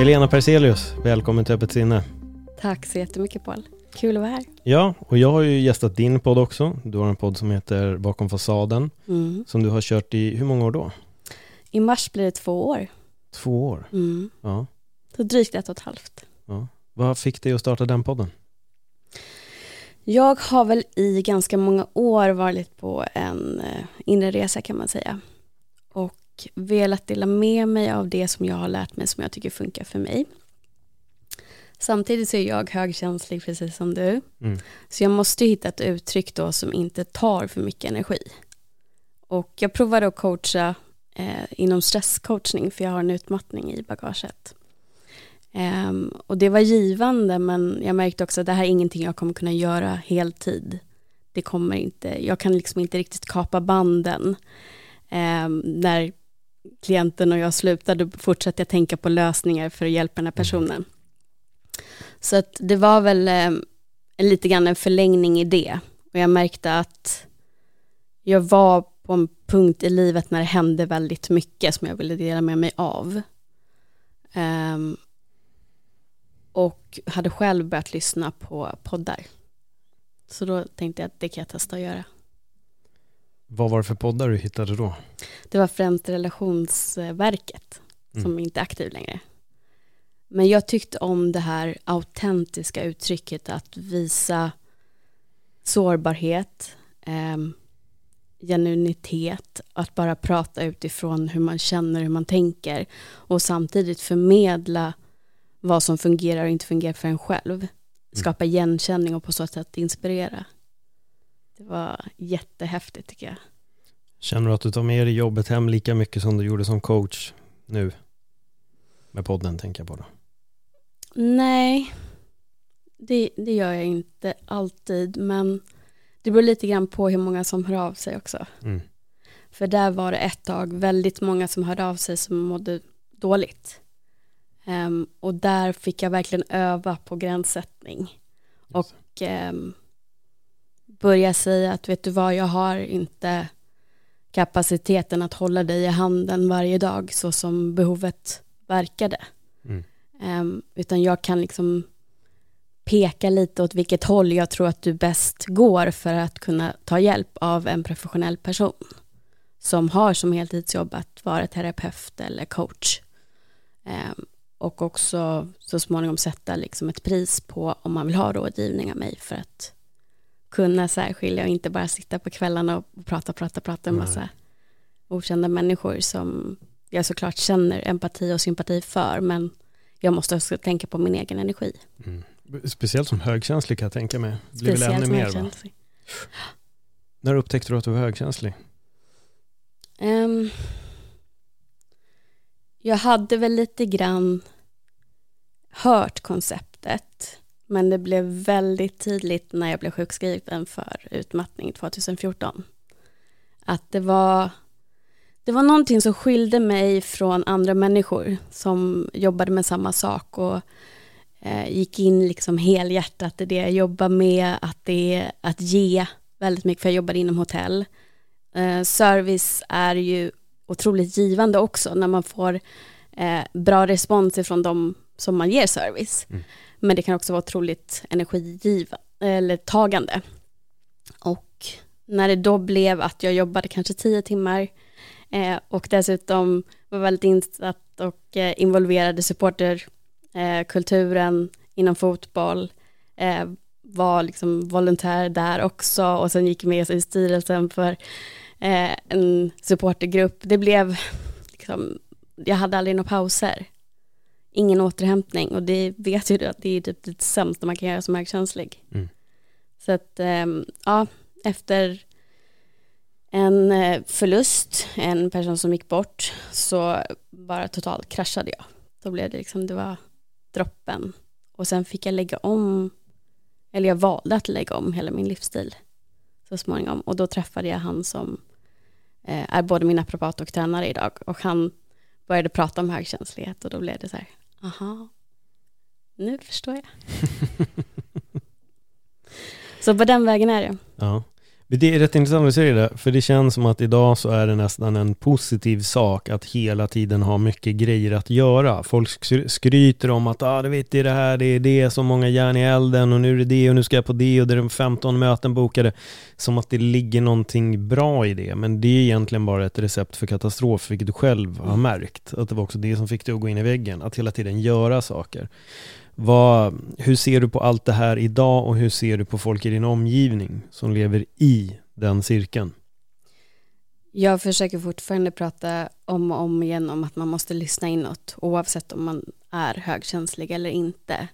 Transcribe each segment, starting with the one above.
Elena Perselius, välkommen till Öppet sinne. Tack så jättemycket Paul. Kul att vara här. Ja, och jag har ju gästat din podd också. Du har en podd som heter Bakom fasaden, Mm. som du har kört i, hur många år då? I mars blir det två år. Två år? Mm. Ja. Så drygt ett och ett halvt. ja. Vad fick dig att starta den podden? Jag har väl i ganska många år varit på en eh, inre resa kan man säga. Och velat dela med mig av det som jag har lärt mig som jag tycker funkar för mig. Samtidigt så är jag högkänslig precis som du. Mm. Så jag måste hitta ett uttryck då som inte tar för mycket energi. Och jag provade att coacha eh, inom stresscoachning för jag har en utmattning i bagaget. Ehm, och det var givande men jag märkte också att det här är ingenting jag kommer kunna göra heltid. Det kommer inte, jag kan liksom inte riktigt kapa banden. Ehm, när klienten och jag slutade då fortsatte jag tänka på lösningar för att hjälpa den här personen. Så att det var väl eh, en lite grann en förlängning i det. Och jag märkte att jag var på en punkt i livet när det hände väldigt mycket som jag ville dela med mig av. Ehm, och hade själv börjat lyssna på poddar. Så då tänkte jag att det kan jag testa att göra. Vad var det för poddar du hittade då? Det var främst Relationsverket Mm. som inte är aktiv längre. Men jag tyckte om det här autentiska uttrycket att visa sårbarhet, ehm, genuinitet, att bara prata utifrån hur man känner, hur man tänker och samtidigt förmedla vad som fungerar och inte fungerar för en själv. Skapa igenkänning och på så sätt inspirera. Det var jättehäftigt tycker jag. Känner du att du tar med dig jobbet hem lika mycket som du gjorde som coach nu? Med podden tänker jag på då. Nej, det, det gör jag inte alltid, men det beror lite grann på hur många som hör av sig också. Mm. För där var det ett tag väldigt många som hörde av sig som mådde dåligt. Ehm, och där fick jag verkligen öva på gränssättning. Och um, börja säga att vet du vad, jag har inte kapaciteten att hålla dig i handen varje dag så som behovet verkade. Mm. Ehm, utan jag kan liksom peka lite åt vilket håll jag tror att du bäst går för att kunna ta hjälp av en professionell person som har som heltidsjobb att vara terapeut eller coach. Ehm, och också så småningom sätta liksom ett pris på om man vill ha rådgivning av mig för att kunna särskilja och inte bara sitta på kvällarna och prata, prata, prata med Nej. massa okända människor som jag såklart känner empati och sympati för men jag måste också tänka på min egen energi. Mm. Speciellt som högkänslig kan jag tänka mig. Det blir väl Speciellt ännu som mer va? När upptäckte du att du var högkänslig? Ehm, jag hade väl lite grann hört konceptet men det blev väldigt tydligt när jag blev sjukskriven för utmattning 2014. Att det var, det var någonting som skilde mig från andra människor som jobbade med samma sak och eh, gick in liksom helhjärtat i det jag jobbar med, att det är att ge väldigt mycket, för jag jobbade inom hotell. Eh, service är ju otroligt givande också när man får eh, bra respons ifrån de som man ger service. Mm. Men det kan också vara otroligt energigivande, eller tagande. Och när det då blev att jag jobbade kanske tio timmar eh, och dessutom var väldigt insatt och eh, involverade supporterkulturen eh, kulturen inom fotboll, eh, var liksom volontär där också och sen gick med i styrelsen för eh, en supportergrupp. Det blev, liksom, jag hade aldrig några pauser. Ingen återhämtning och det vet ju du att det är typ det sämsta man kan göra som högkänslig. Mm. Så att, ehm, ja, efter en eh, förlust, en person som gick bort, så bara totalt kraschade jag. Då blev det liksom, det var droppen. Och sen fick jag lägga om, eller jag valde att lägga om hela min livsstil så småningom. Och då träffade jag han som eh, är både min naprapat och tränare idag. Och han började prata om högkänslighet och då blev det så här, aha, nu förstår jag. så på den vägen är det. Ja. Det är rätt intressant att säger det, för det känns som att idag så är det nästan en positiv sak att hela tiden ha mycket grejer att göra. Folk skry- skryter om att ah, du vet, det är det här, det är det, så många järn i elden och nu är det det och nu ska jag på det och det är de 15 möten bokade. Som att det ligger någonting bra i det, men det är egentligen bara ett recept för katastrof, vilket du själv har märkt. Att det var också det som fick dig att gå in i väggen, att hela tiden göra saker. Vad, hur ser du på allt det här idag och hur ser du på folk i din omgivning som lever i den cirkeln? Jag försöker fortfarande prata om och om igen om att man måste lyssna inåt oavsett om man är högkänslig eller inte.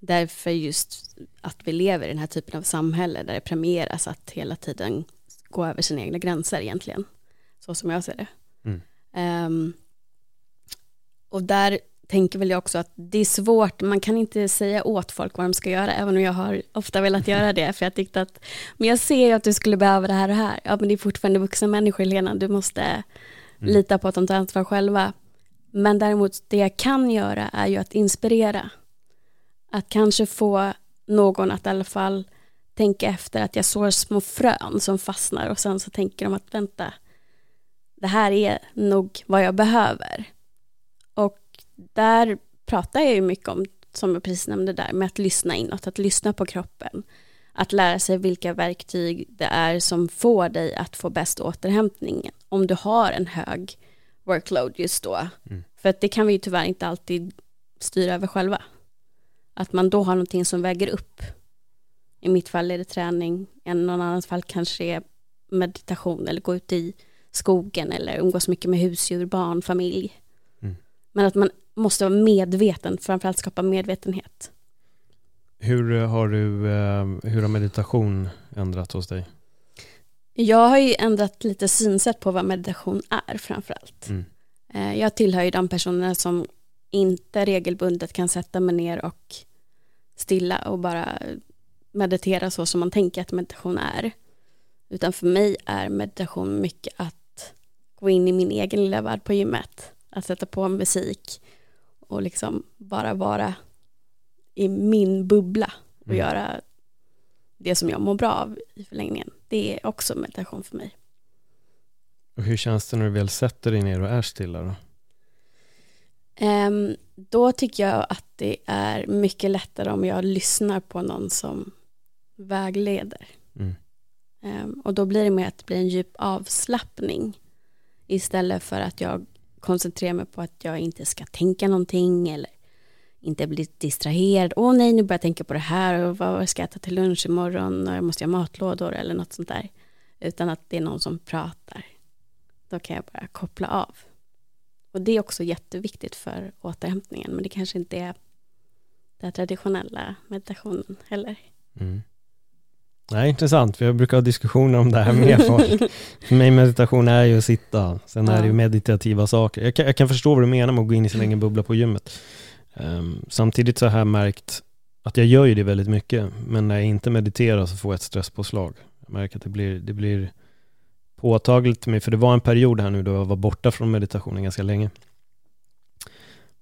Därför just att vi lever i den här typen av samhälle där det premieras att hela tiden gå över sina egna gränser egentligen. Så som jag ser det. Mm. Ehm, och där tänker väl jag också att det är svårt, man kan inte säga åt folk vad de ska göra, även om jag har ofta velat göra det, för jag tyckte att, men jag ser ju att du skulle behöva det här och här, ja men det är fortfarande vuxna människor Lena, du måste lita på att de tar ansvar själva. Men däremot det jag kan göra är ju att inspirera. Att kanske få någon att i alla fall tänka efter att jag sår små frön som fastnar och sen så tänker de att vänta, det här är nog vad jag behöver. Där pratar jag ju mycket om, som jag precis nämnde där, med att lyssna inåt, att lyssna på kroppen. Att lära sig vilka verktyg det är som får dig att få bäst återhämtning. Om du har en hög workload just då. Mm. För att det kan vi ju tyvärr inte alltid styra över själva. Att man då har någonting som väger upp. I mitt fall är det träning, i någon annans fall kanske det är meditation eller gå ut i skogen eller umgås mycket med husdjur, barn, familj. Mm. Men att man måste vara medveten, framförallt skapa medvetenhet. Hur har, du, eh, hur har meditation ändrat hos dig? Jag har ju ändrat lite synsätt på vad meditation är framförallt. Mm. Eh, Jag tillhör ju de personerna som inte regelbundet kan sätta mig ner och stilla och bara meditera så som man tänker att meditation är. Utan för mig är meditation mycket att gå in i min egen lilla värld på gymmet. Att sätta på musik och liksom bara vara i min bubbla och Mm. göra det som jag mår bra av i förlängningen. Det är också meditation för mig. Och hur känns det när du väl sätter dig ner och är stilla då? Ehm, då tycker jag att det är mycket lättare om jag lyssnar på någon som vägleder. Mm. Ehm, och då blir det mer att det blir en djup avslappning istället för att jag koncentrera mig på att jag inte ska tänka någonting eller inte bli distraherad. Åh nej, nu börjar jag tänka på det här och vad ska jag äta till lunch imorgon och jag måste göra matlådor eller något sånt där. Utan att det är någon som pratar. Då kan jag bara koppla av. Och det är också jätteviktigt för återhämtningen, men det kanske inte är den traditionella meditationen heller. Mm. Nej, intressant, för jag brukar ha diskussioner om det här med folk. För mig meditation är ju att sitta, sen är det ju meditativa saker. Jag kan, jag kan förstå vad du menar med att gå in i sin egen bubbla på gymmet. Ehm, samtidigt så har jag märkt att jag gör ju det väldigt mycket, men när jag inte mediterar så får jag ett stresspåslag. Jag märker att det blir, det blir påtagligt för mig, för det var en period här nu då jag var borta från meditationen ganska länge.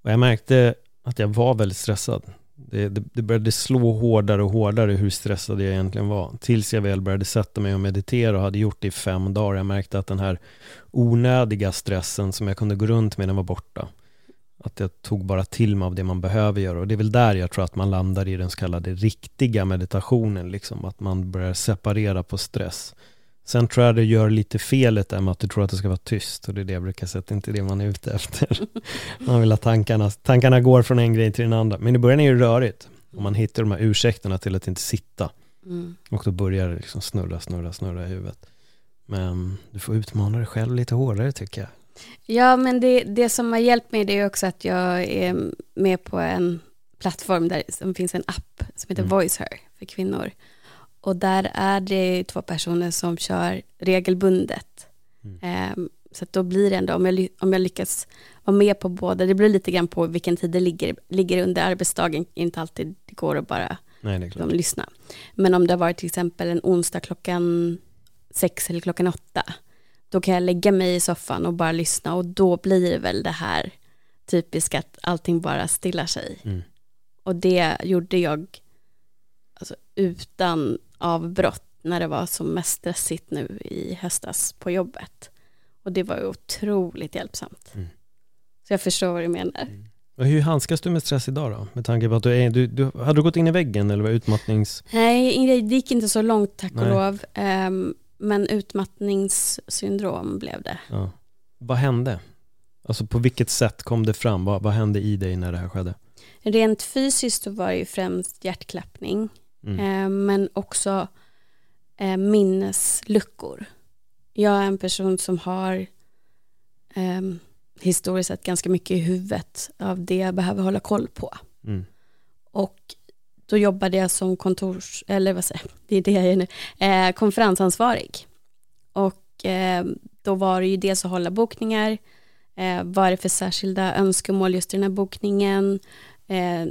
Och jag märkte att jag var väldigt stressad. Det, det, det började slå hårdare och hårdare hur stressad jag egentligen var. Tills jag väl började sätta mig och meditera och hade gjort det i fem dagar. Jag märkte att den här onödiga stressen som jag kunde gå runt med, den var borta. Att jag tog bara till mig av det man behöver göra. Och det är väl där jag tror att man landar i den så kallade riktiga meditationen. Liksom. Att man börjar separera på stress. Sen tror jag det gör lite felet där med att du tror att det ska vara tyst. Och det är det jag brukar säga, att det inte är det man är ute efter. Man vill att tankarna, tankarna går från en grej till den andra. Men i början är det rörigt. Och man hittar de här ursäkterna till att inte sitta. Mm. Och då börjar det liksom snurra, snurra, snurra i huvudet. Men du får utmana dig själv lite hårdare tycker jag. Ja, men det, det som har hjälpt mig det är också att jag är med på en plattform där som finns en app som heter mm. Voice Her för kvinnor. Och där är det två personer som kör regelbundet. Mm. Um, så då blir det ändå, om jag, om jag lyckas vara med på båda, det beror lite grann på vilken tid det ligger, ligger under arbetsdagen, inte alltid det går att bara Nej, de, lyssna. Men om det har varit till exempel en onsdag klockan sex eller klockan åtta, då kan jag lägga mig i soffan och bara lyssna och då blir det väl det här typiska att allting bara stillar sig. Mm. Och det gjorde jag alltså, utan avbrott när det var som mest stressigt nu i höstas på jobbet. Och det var otroligt hjälpsamt. Mm. Så jag förstår vad du menar. Mm. Och hur handskas du med stress idag då? Med tanke på att du är, du, du hade du gått in i väggen eller var utmattnings... Nej, det gick inte så långt tack och Nej. lov. Um, men utmattningssyndrom blev det. Ja. Vad hände? Alltså på vilket sätt kom det fram? Vad, vad hände i dig när det här skedde? Rent fysiskt var det ju främst hjärtklappning. Mm. Eh, men också eh, minnesluckor. Jag är en person som har eh, historiskt sett ganska mycket i huvudet av det jag behöver hålla koll på. Mm. Och då jobbade jag som kontors, eller vad säger det är det jag är nu, eh, konferensansvarig. Och eh, då var det ju dels att hålla bokningar, eh, vad är det för särskilda önskemål just i den här bokningen. Eh,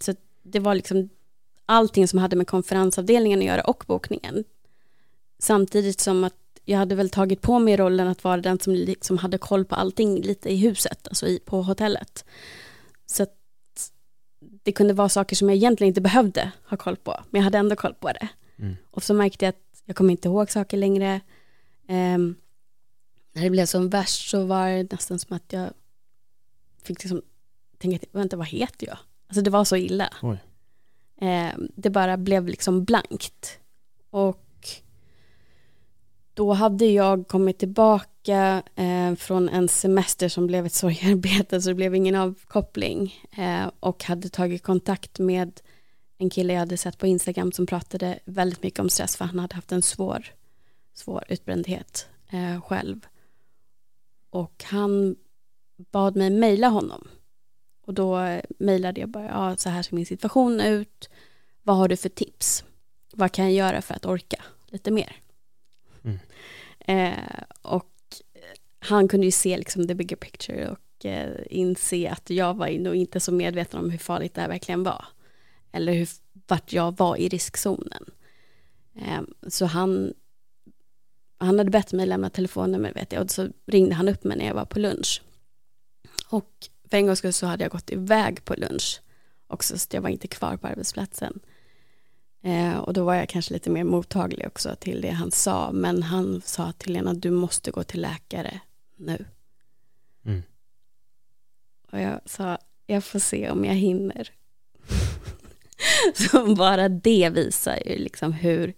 så det var liksom allting som hade med konferensavdelningen att göra och bokningen. Samtidigt som att jag hade väl tagit på mig rollen att vara den som liksom hade koll på allting lite i huset, alltså i, på hotellet. Så att det kunde vara saker som jag egentligen inte behövde ha koll på, men jag hade ändå koll på det. Mm. Och så märkte jag att jag kommer inte ihåg saker längre. Um, när det blev som värst så var det nästan som att jag fick liksom tänka, vänta vad heter jag? Alltså det var så illa. Eh, det bara blev liksom blankt. Och då hade jag kommit tillbaka eh, från en semester som blev ett sorgarbete så det blev ingen avkoppling eh, och hade tagit kontakt med en kille jag hade sett på Instagram som pratade väldigt mycket om stress för han hade haft en svår, svår utbrändhet eh, själv. Och han bad mig mejla honom. Och då mejlade jag bara, ja så här ser min situation ut. Vad har du för tips? Vad kan jag göra för att orka lite mer? Mm. Eh, och han kunde ju se liksom the bigger picture och eh, inse att jag var nog inte så medveten om hur farligt det här verkligen var. Eller hur, vart jag var i riskzonen. Eh, så han, han hade bett mig lämna telefonnummer vet jag och så ringde han upp mig när jag var på lunch. Och för en gångs skull så hade jag gått iväg på lunch också så jag var inte kvar på arbetsplatsen. Eh, och då var jag kanske lite mer mottaglig också till det han sa. Men han sa till Lena, du måste gå till läkare nu. Mm. Och jag sa, jag får se om jag hinner. Så bara det visar ju liksom hur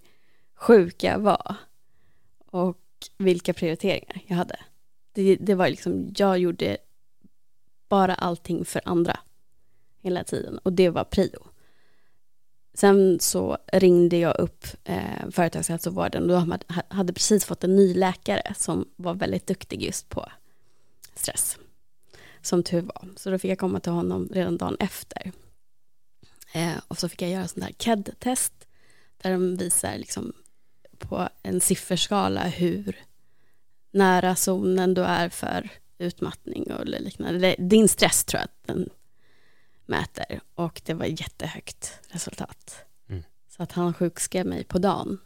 sjuk jag var. Och vilka prioriteringar jag hade. Det, det var liksom, jag gjorde bara allting för andra hela tiden. Och det var prio. Sen så ringde jag upp eh, företagshälsovården och de hade precis fått en ny läkare som var väldigt duktig just på stress. Som tur var. Så då fick jag komma till honom redan dagen efter. Eh, och så fick jag göra sån där KED-test där de visar liksom på en sifferskala hur nära zonen du är för utmattning och liknande. Din stress tror jag att den mäter och det var jättehögt resultat. Mm. Så att han sjukskrev mig på dagen.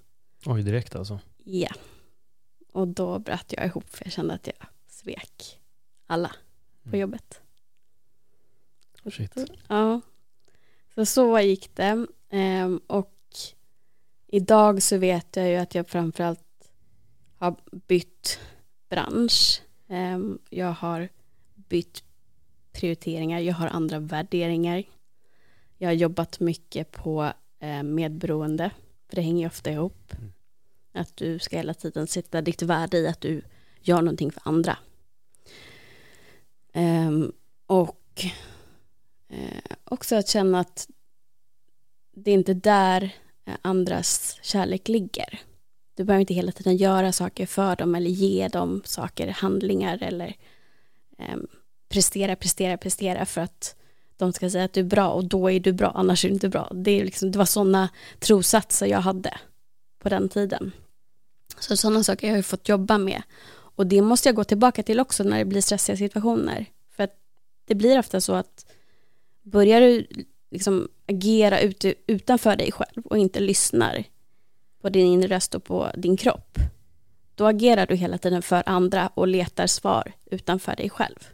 Oj, direkt alltså? Ja. Och då bröt jag ihop för jag kände att jag svek alla på mm. jobbet. Shit. Ja. Så så gick det. Ehm, och idag så vet jag ju att jag framförallt har bytt bransch. Ehm, jag har bytt prioriteringar, jag har andra värderingar. Jag har jobbat mycket på eh, medberoende, för det hänger ju ofta ihop. Mm. Att du ska hela tiden sätta ditt värde i att du gör någonting för andra. Um, och uh, också att känna att det är inte där andras kärlek ligger. Du behöver inte hela tiden göra saker för dem eller ge dem saker, handlingar eller eh, prestera, prestera, prestera för att de ska säga att du är bra och då är du bra, annars är du inte bra. Det, är liksom, det var sådana trosatser jag hade på den tiden. Så sådana saker jag har jag fått jobba med. Och det måste jag gå tillbaka till också när det blir stressiga situationer. För att det blir ofta så att börjar du liksom agera ut, utanför dig själv och inte lyssnar på din inre röst och på din kropp, då agerar du hela tiden för andra och letar svar utanför dig själv.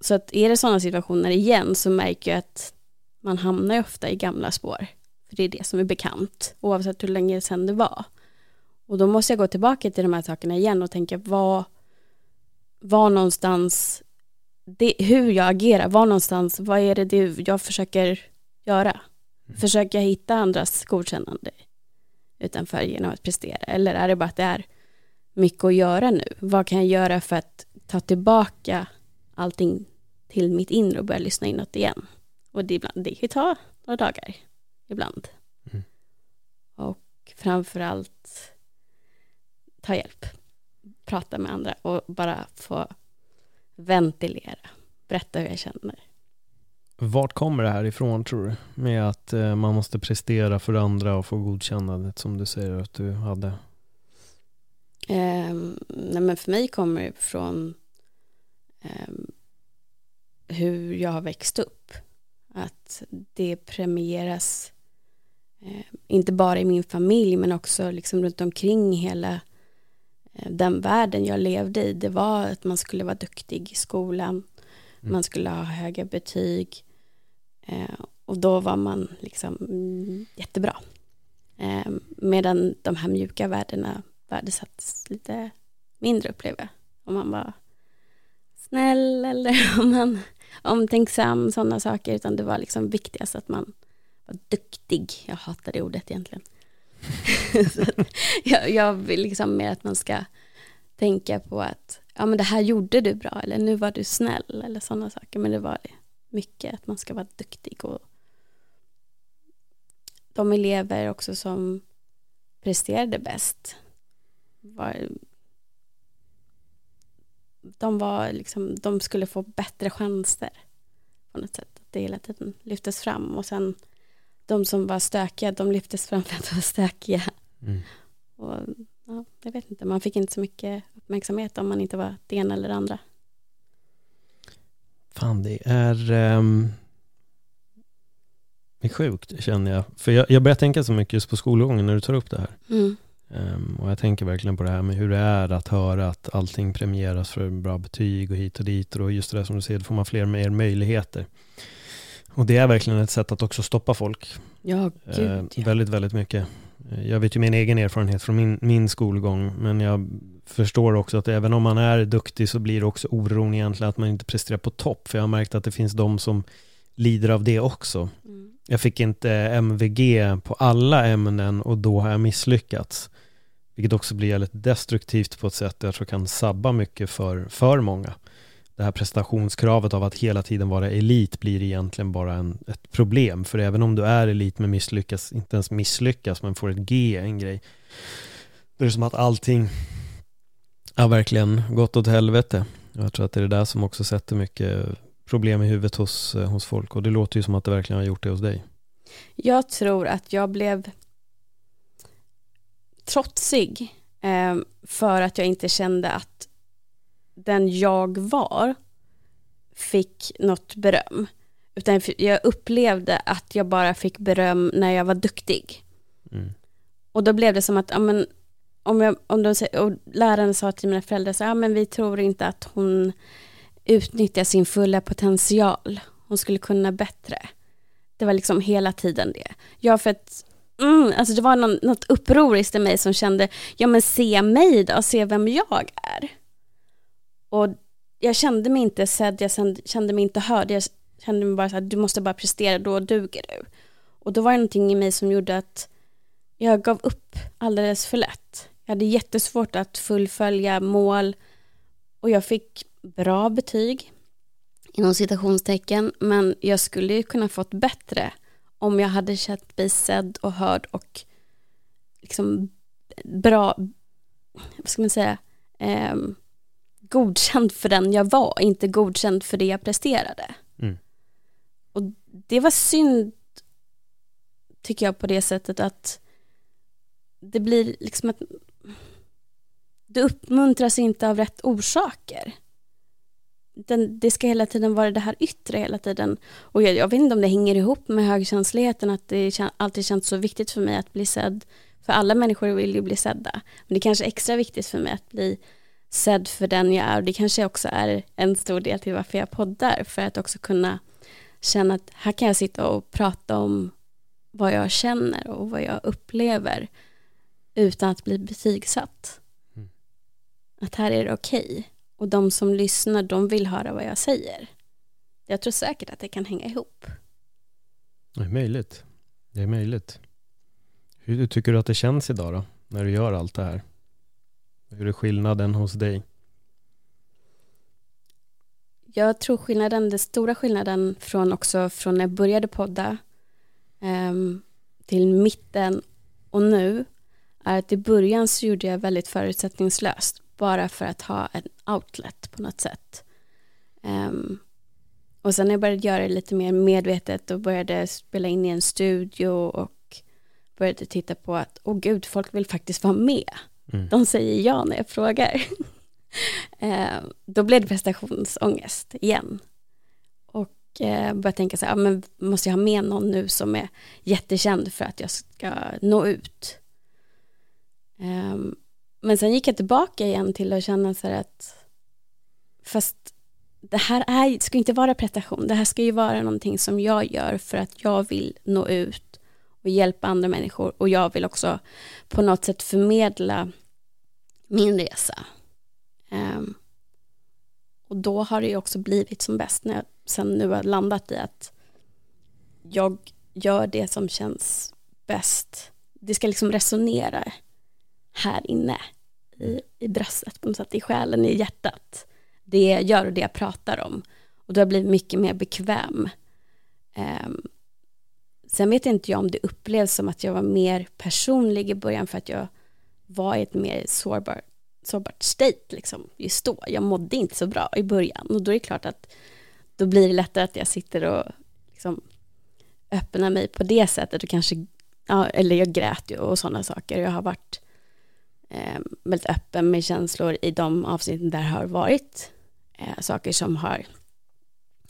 Så att är det sådana situationer igen så märker jag att man hamnar ofta i gamla spår. För det är det som är bekant, oavsett hur länge sedan det var. Och då måste jag gå tillbaka till de här sakerna igen och tänka vad, var någonstans, det, hur jag agerar, var någonstans, vad är det, det jag försöker göra? Mm. Försöker jag hitta andras godkännande utanför genom att prestera? Eller är det bara att det är mycket att göra nu? Vad kan jag göra för att ta tillbaka allting till mitt inre och börja lyssna inåt igen? Och det, ibland, det kan ta några dagar ibland. Mm. Och framförallt ta hjälp, prata med andra och bara få ventilera, berätta hur jag känner. Vart kommer det här ifrån tror du? Med att eh, man måste prestera för andra och få godkännandet som du säger att du hade? Eh, nej men för mig kommer det från eh, hur jag har växt upp. Att det premieras eh, inte bara i min familj men också liksom runt omkring hela Eh, den världen jag levde i, det var att man skulle vara duktig i skolan, mm. man skulle ha höga betyg Eh, och då var man liksom mm, jättebra. Eh, medan de här mjuka värdena värdesattes lite mindre upplever jag. Om man var snäll eller om man omtänksam, sådana saker, utan det var liksom viktigast att man var duktig. Jag hatar det ordet egentligen. jag, jag vill liksom mer att man ska tänka på att ja men det här gjorde du bra eller nu var du snäll eller sådana saker. Men det var mycket att man ska vara duktig och de elever också som presterade bäst var de var liksom, de skulle få bättre chanser på något sätt. Det hela tiden lyftes fram och sen de som var stökiga, de lyftes fram för att vara stökiga. Mm. Och, ja, jag vet inte, man fick inte så mycket uppmärksamhet om man inte var det ena eller det andra. Fan, det är, um, det är sjukt känner jag. För jag, jag börjar tänka så mycket just på skolgången när du tar upp det här. Mm. Um, och jag tänker verkligen på det här med hur det är att höra att allting premieras för bra betyg och hit och dit. Och just det där som du säger, då får man fler mer möjligheter. Och det är verkligen ett sätt att också stoppa folk. Ja, gud, eh, ja. Väldigt, väldigt mycket. Jag vet ju min egen erfarenhet från min, min skolgång, men jag förstår också att även om man är duktig så blir det också oron egentligen att man inte presterar på topp. För jag har märkt att det finns de som lider av det också. Mm. Jag fick inte MVG på alla ämnen och då har jag misslyckats. Vilket också blir väldigt destruktivt på ett sätt jag tror kan sabba mycket för, för många det här prestationskravet av att hela tiden vara elit blir egentligen bara en, ett problem. För även om du är elit men misslyckas, inte ens misslyckas, men får ett G, en grej. Då är det som att allting har verkligen gått åt helvete. Jag tror att det är det där som också sätter mycket problem i huvudet hos, eh, hos folk. Och det låter ju som att det verkligen har gjort det hos dig. Jag tror att jag blev trotsig eh, för att jag inte kände att den jag var fick något beröm. Utan jag upplevde att jag bara fick beröm när jag var duktig. Mm. Och då blev det som att, ja, men, om, jag, om de, och läraren sa till mina föräldrar, så, ja, men vi tror inte att hon utnyttjar sin fulla potential. Hon skulle kunna bättre. Det var liksom hela tiden det. Ja, för att mm, alltså det var någon, något upproriskt i mig som kände, ja men se mig då, se vem jag är. Och jag kände mig inte sedd, jag kände mig inte hörd, jag kände mig bara så här, du måste bara prestera, då duger du. Och då var det någonting i mig som gjorde att jag gav upp alldeles för lätt. Jag hade jättesvårt att fullfölja mål och jag fick bra betyg inom citationstecken men jag skulle ju kunna fått bättre om jag hade känt mig sedd och hörd och liksom bra, vad ska man säga, eh, godkänd för den jag var, inte godkänd för det jag presterade. Mm. Och det var synd, tycker jag, på det sättet att det blir liksom att det uppmuntras inte av rätt orsaker. Den, det ska hela tiden vara det här yttre hela tiden. Och jag, jag vet inte om det hänger ihop med högkänsligheten, att det kän, alltid känts så viktigt för mig att bli sedd. För alla människor vill ju bli sedda. Men det är kanske är extra viktigt för mig att bli sedd för den jag är. Och det kanske också är en stor del till varför jag poddar. För att också kunna känna att här kan jag sitta och prata om vad jag känner och vad jag upplever utan att bli betygsatt. Att här är det okej. Okay. Och de som lyssnar, de vill höra vad jag säger. Jag tror säkert att det kan hänga ihop. Det är möjligt. Det är möjligt. Hur tycker du att det känns idag då? När du gör allt det här? Hur är skillnaden hos dig? Jag tror skillnaden, den stora skillnaden från också från när jag började podda um, till mitten och nu är att i början så gjorde jag väldigt förutsättningslöst bara för att ha en outlet på något sätt. Um, och sen när jag började göra det lite mer medvetet och började spela in i en studio och började titta på att, åh oh gud, folk vill faktiskt vara med. Mm. De säger ja när jag frågar. eh, då blev det prestationsångest igen. Och eh, började tänka så här, ja, men måste jag ha med någon nu som är jättekänd för att jag ska nå ut? Eh, men sen gick jag tillbaka igen till att känna så här att, fast det här är, ska inte vara prestation, det här ska ju vara någonting som jag gör för att jag vill nå ut och hjälpa andra människor och jag vill också på något sätt förmedla min resa. Um, och då har det ju också blivit som bäst när jag sen nu har landat i att jag gör det som känns bäst. Det ska liksom resonera här inne i, i bröstet, på något sätt, i själen, i hjärtat. Det jag gör och det jag pratar om. Och då har jag blivit mycket mer bekväm. Um, Sen vet inte jag om det upplevs som att jag var mer personlig i början för att jag var i ett mer sårbart, sårbart state liksom, just då. Jag mådde inte så bra i början och då är det klart att då blir det lättare att jag sitter och liksom öppnar mig på det sättet och kanske, ja, eller jag grät ju och sådana saker. Jag har varit eh, väldigt öppen med känslor i de avsnitten där det har varit eh, saker som har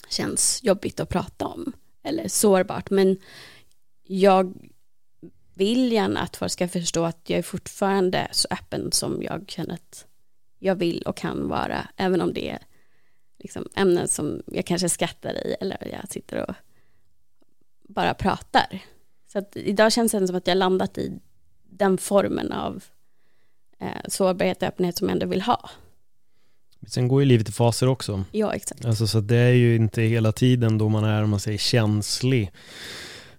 känts jobbigt att prata om eller sårbart, men jag vill gärna att folk ska förstå att jag är fortfarande så öppen som jag känner att jag vill och kan vara, även om det är liksom ämnen som jag kanske skrattar i eller jag sitter och bara pratar. Så att idag känns det som att jag landat i den formen av sårbarhet och öppenhet som jag ändå vill ha. Sen går ju livet i faser också. Ja, exakt. Alltså, så det är ju inte hela tiden då man är, om man säger känslig.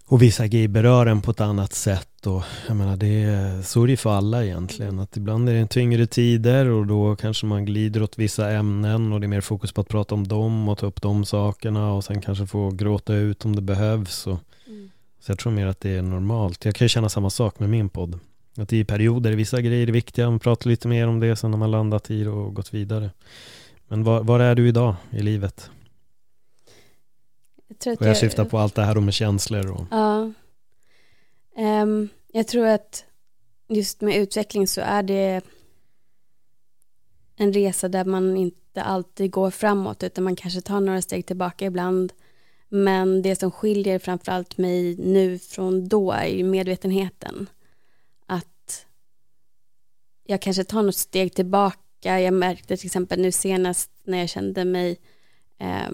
Och vissa grejer berör en på ett annat sätt och jag menar det är, så är det för alla egentligen. Att ibland är det tyngre tider och då kanske man glider åt vissa ämnen och det är mer fokus på att prata om dem och ta upp de sakerna och sen kanske få gråta ut om det behövs. Och, mm. Så jag tror mer att det är normalt. Jag kan ju känna samma sak med min podd. Att i perioder vissa grejer är viktiga, man pratar lite mer om det sen när man landat i det och gått vidare. Men var, var är du idag i livet? Jag, och jag, jag syftar på allt det här med känslor och... Ja. Um, jag tror att just med utveckling så är det en resa där man inte alltid går framåt utan man kanske tar några steg tillbaka ibland. Men det som skiljer framförallt mig nu från då är ju medvetenheten jag kanske tar något steg tillbaka. Jag märkte till exempel nu senast när jag kände mig eh,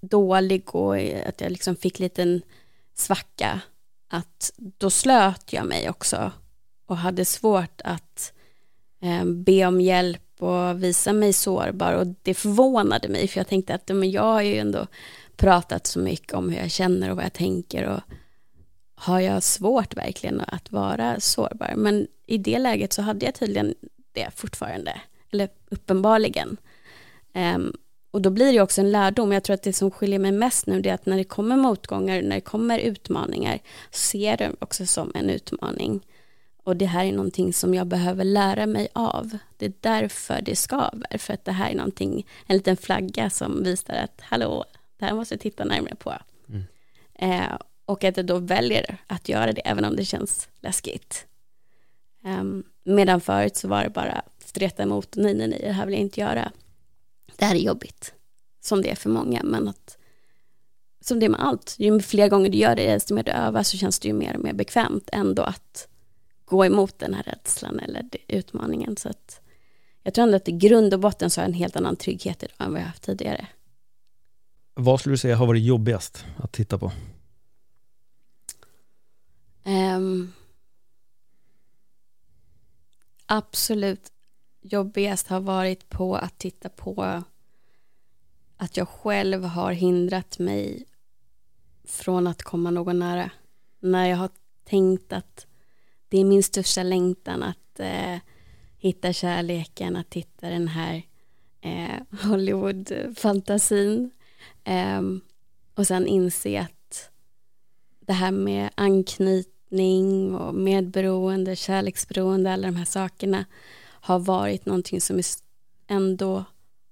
dålig och att jag liksom fick liten svacka att då slöt jag mig också och hade svårt att eh, be om hjälp och visa mig sårbar och det förvånade mig för jag tänkte att men jag har ju ändå pratat så mycket om hur jag känner och vad jag tänker och har jag svårt verkligen att vara sårbar men i det läget så hade jag tydligen det fortfarande, eller uppenbarligen. Um, och då blir det också en lärdom. Jag tror att det som skiljer mig mest nu är att när det kommer motgångar, när det kommer utmaningar, ser det också som en utmaning. Och det här är någonting som jag behöver lära mig av. Det är därför det skaver, för att det här är någonting, en liten flagga som visar att hallå, det här måste jag titta närmare på. Mm. Eh, och att jag då väljer att göra det, även om det känns läskigt. Um, medan förut så var det bara streta emot, nej, nej, nej, det här vill jag inte göra. Det här är jobbigt, som det är för många, men att som det är med allt, ju fler gånger du gör det, desto mer du övar så känns det ju mer och mer bekvämt ändå att gå emot den här rädslan eller utmaningen. Så att jag tror ändå att i grund och botten så har jag en helt annan trygghet idag än vad jag haft tidigare. Vad skulle du säga har varit jobbigast att titta på? Um, absolut jobbigast har varit på att titta på att jag själv har hindrat mig från att komma någon nära. När jag har tänkt att det är min största längtan att eh, hitta kärleken, att hitta den här eh, Hollywood-fantasin. Eh, och sen inse att det här med anknytning och medberoende, kärleksberoende, alla de här sakerna har varit någonting som ändå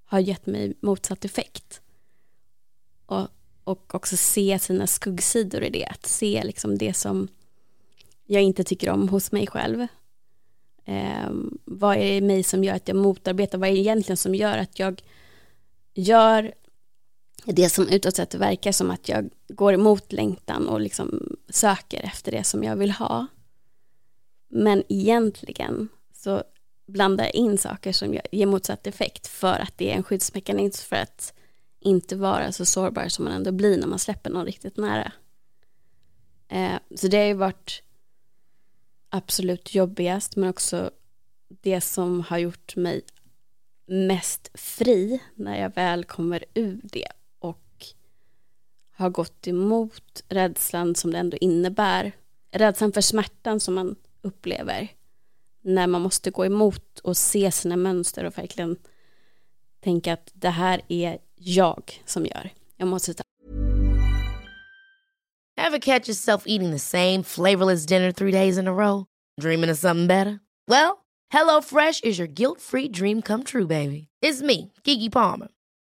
har gett mig motsatt effekt. Och, och också se sina skuggsidor i det, att se liksom det som jag inte tycker om hos mig själv. Eh, vad är det i mig som gör att jag motarbetar, vad är det egentligen som gör att jag gör det som utåt sett verkar som att jag går emot längtan och liksom söker efter det som jag vill ha. Men egentligen så blandar jag in saker som ger motsatt effekt för att det är en skyddsmekanism för att inte vara så sårbar som man ändå blir när man släpper någon riktigt nära. Eh, så det har ju varit absolut jobbigast men också det som har gjort mig mest fri när jag väl kommer ur det har gått emot rädslan som det ändå innebär. Rädslan för smärtan som man upplever när man måste gå emot och se sina mönster och verkligen tänka att det här är jag som gör. Jag måste ta Have catch yourself eating the same flavorless dinner three days in a row? Dreaming of something better? Well, hello fresh is your guilt free dream come true baby. It's me, Gigi Palmer.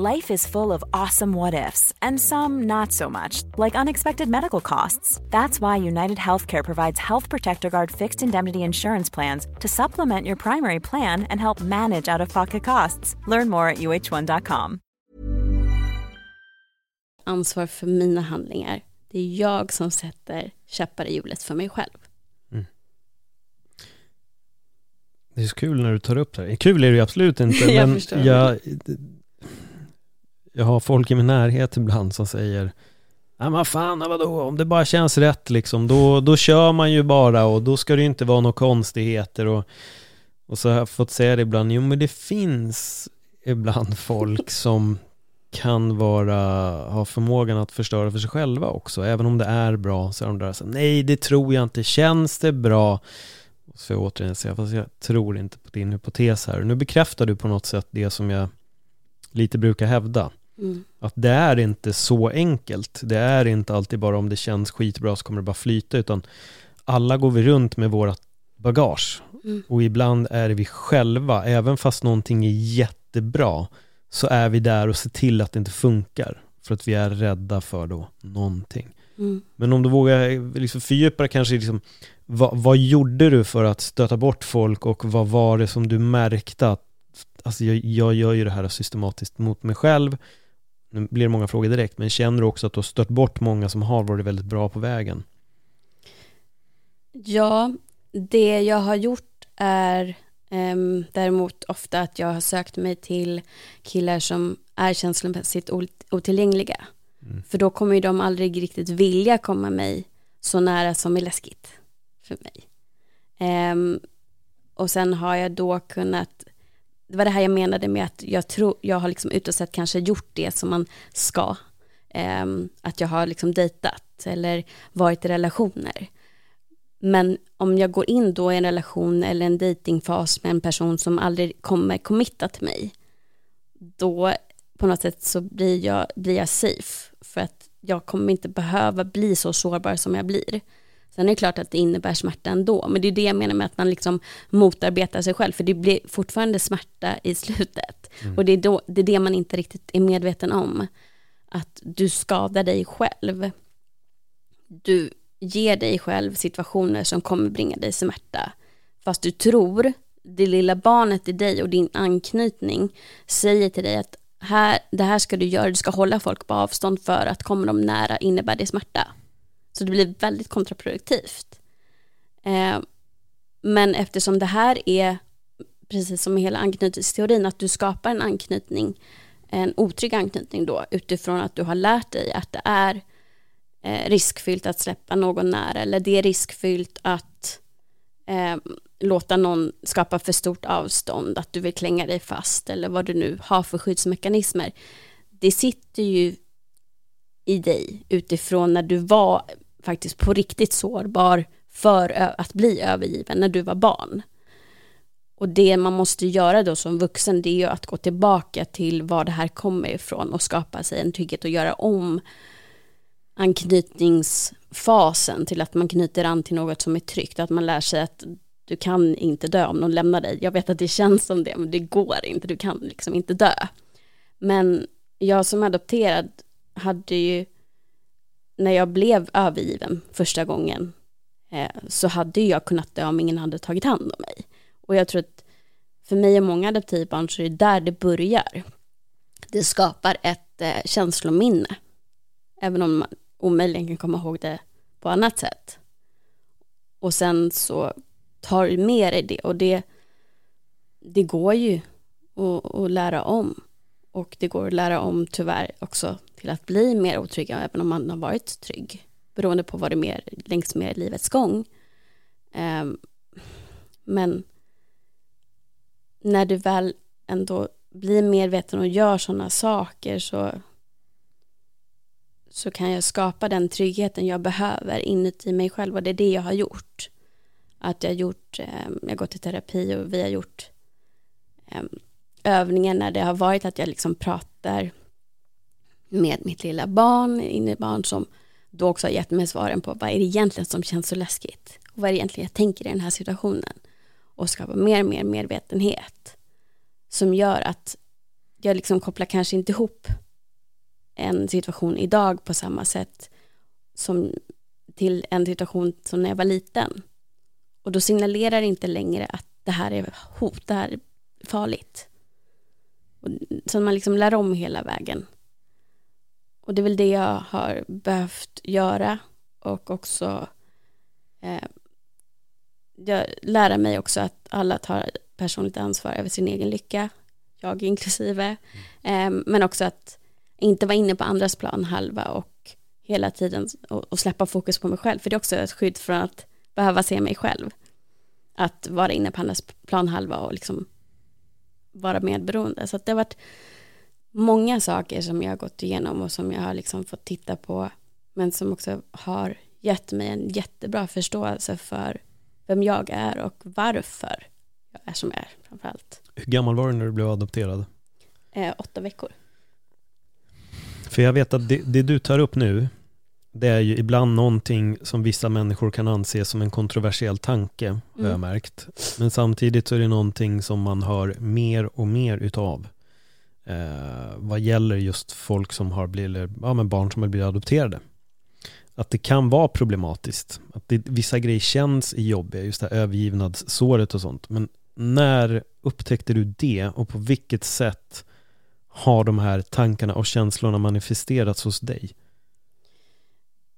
Life is full of awesome what ifs and some not so much, like unexpected medical costs. That's why United Healthcare provides Health Protector Guard fixed indemnity insurance plans to supplement your primary plan and help manage out of pocket costs. Learn more at uh1.com. Ansvar för mina handlingar. Det är jag som sätter käppar i hjulet för mig själv. Mm. Det är så kul när du tar upp det här. Kul är det ju absolut inte, jag men jag, jag Jag har folk i min närhet ibland som säger Nej men fan, vadå, om det bara känns rätt liksom, då, då kör man ju bara och då ska det ju inte vara några konstigheter och, och så har jag fått säga det ibland, jo men det finns ibland folk som kan vara, ha förmågan att förstöra för sig själva också. Även om det är bra så är de där så nej det tror jag inte, känns det bra? Så jag återigen säga, fast jag tror inte på din hypotes här. Nu bekräftar du på något sätt det som jag lite brukar hävda. Mm. Att det är inte så enkelt. Det är inte alltid bara om det känns skitbra så kommer det bara flyta, utan alla går vi runt med vårat bagage. Mm. Och ibland är vi själva, även fast någonting är jättebra, så är vi där och ser till att det inte funkar. För att vi är rädda för då någonting. Mm. Men om du vågar liksom fördjupa kanske liksom, vad, vad, gjorde du för att stöta bort folk och vad var det som du märkte att alltså jag, jag gör ju det här systematiskt mot mig själv. Nu blir det många frågor direkt, men känner du också att du har stött bort många som har varit väldigt bra på vägen? Ja, det jag har gjort är Um, däremot ofta att jag har sökt mig till killar som är känslomässigt otillgängliga. Mm. För då kommer ju de aldrig riktigt vilja komma mig så nära som är läskigt för mig. Um, och sen har jag då kunnat, det var det här jag menade med att jag tror, jag har liksom utåt sett kanske gjort det som man ska. Um, att jag har liksom dejtat eller varit i relationer. Men om jag går in då i en relation eller en datingfas med en person som aldrig kommer committa till mig, då på något sätt så blir jag, blir jag safe. För att jag kommer inte behöva bli så sårbar som jag blir. Sen är det klart att det innebär smärta ändå, men det är det jag menar med att man liksom motarbetar sig själv, för det blir fortfarande smärta i slutet. Mm. Och det är, då, det är det man inte riktigt är medveten om, att du skadar dig själv. Du ger dig själv situationer som kommer bringa dig smärta, fast du tror, det lilla barnet i dig och din anknytning säger till dig att här, det här ska du göra, du ska hålla folk på avstånd för att kommer de nära innebär det smärta. Så det blir väldigt kontraproduktivt. Eh, men eftersom det här är, precis som hela anknytningsteorin, att du skapar en anknytning, en otrygg anknytning då, utifrån att du har lärt dig att det är eh, riskfyllt att släppa någon nära, eller det är riskfyllt att eh, låta någon skapa för stort avstånd, att du vill klänga dig fast, eller vad du nu har för skyddsmekanismer. Det sitter ju i dig utifrån när du var faktiskt på riktigt sårbar för att bli övergiven när du var barn. Och det man måste göra då som vuxen det är ju att gå tillbaka till var det här kommer ifrån och skapa sig en trygghet och göra om anknytningsfasen till att man knyter an till något som är tryggt, att man lär sig att du kan inte dö om någon lämnar dig. Jag vet att det känns som det, men det går inte, du kan liksom inte dö. Men jag som adopterad hade ju, när jag blev övergiven första gången, eh, så hade jag kunnat dö om ingen hade tagit hand om mig. Och jag tror att för mig och många adoptivbarn så är det där det börjar. Det skapar ett eh, känslominne, även om man omöjligen kan komma ihåg det på annat sätt. Och sen så tar du med dig det och det, det går ju att, att lära om. Och det går att lära om tyvärr också till att bli mer otrygg, även om man har varit trygg, beroende på vad det är mer längs med livets gång. Ehm, men när du väl ändå blir medveten och gör sådana saker så, så kan jag skapa den tryggheten jag behöver inuti mig själv och det är det jag har gjort. Att jag har gjort, ehm, jag har gått i terapi och vi har gjort ehm, övningar när det har varit att jag liksom pratar med mitt lilla barn, innebarn som då också har gett mig svaren på vad är det egentligen som känns så läskigt och vad är det egentligen jag tänker i den här situationen och skapa mer och mer medvetenhet som gör att jag liksom kopplar kanske inte ihop en situation idag på samma sätt som till en situation som när jag var liten. Och då signalerar det inte längre att det här är hot, det här är farligt. Så man liksom lär om hela vägen. Och det är väl det jag har behövt göra och också eh, jag lära mig också att alla tar personligt ansvar över sin egen lycka, jag inklusive, mm. eh, men också att inte vara inne på andras plan halva och hela tiden och, och, släppa fokus på mig själv, för det är också ett skydd från att behöva se mig själv. Att vara inne på andras plan halva och liksom vara medberoende. Så det har varit många saker som jag har gått igenom och som jag har liksom fått titta på men som också har gett mig en jättebra förståelse för vem jag är och varför jag är som jag är framförallt. Hur gammal var du när du blev adopterad? Eh, åtta veckor. För jag vet att det, det, du tar upp nu, det är ju ibland någonting som vissa människor kan anse som en kontroversiell tanke, mm. har jag mm. märkt. Men samtidigt så är det någonting som man hör mer och mer utav eh, vad gäller just folk som har blivit, ja men barn som har blivit adopterade. Att det kan vara problematiskt. Att det, vissa grejer känns jobbiga, just det här övergivnadssåret och sånt. Men när upptäckte du det och på vilket sätt har de här tankarna och känslorna manifesterats hos dig?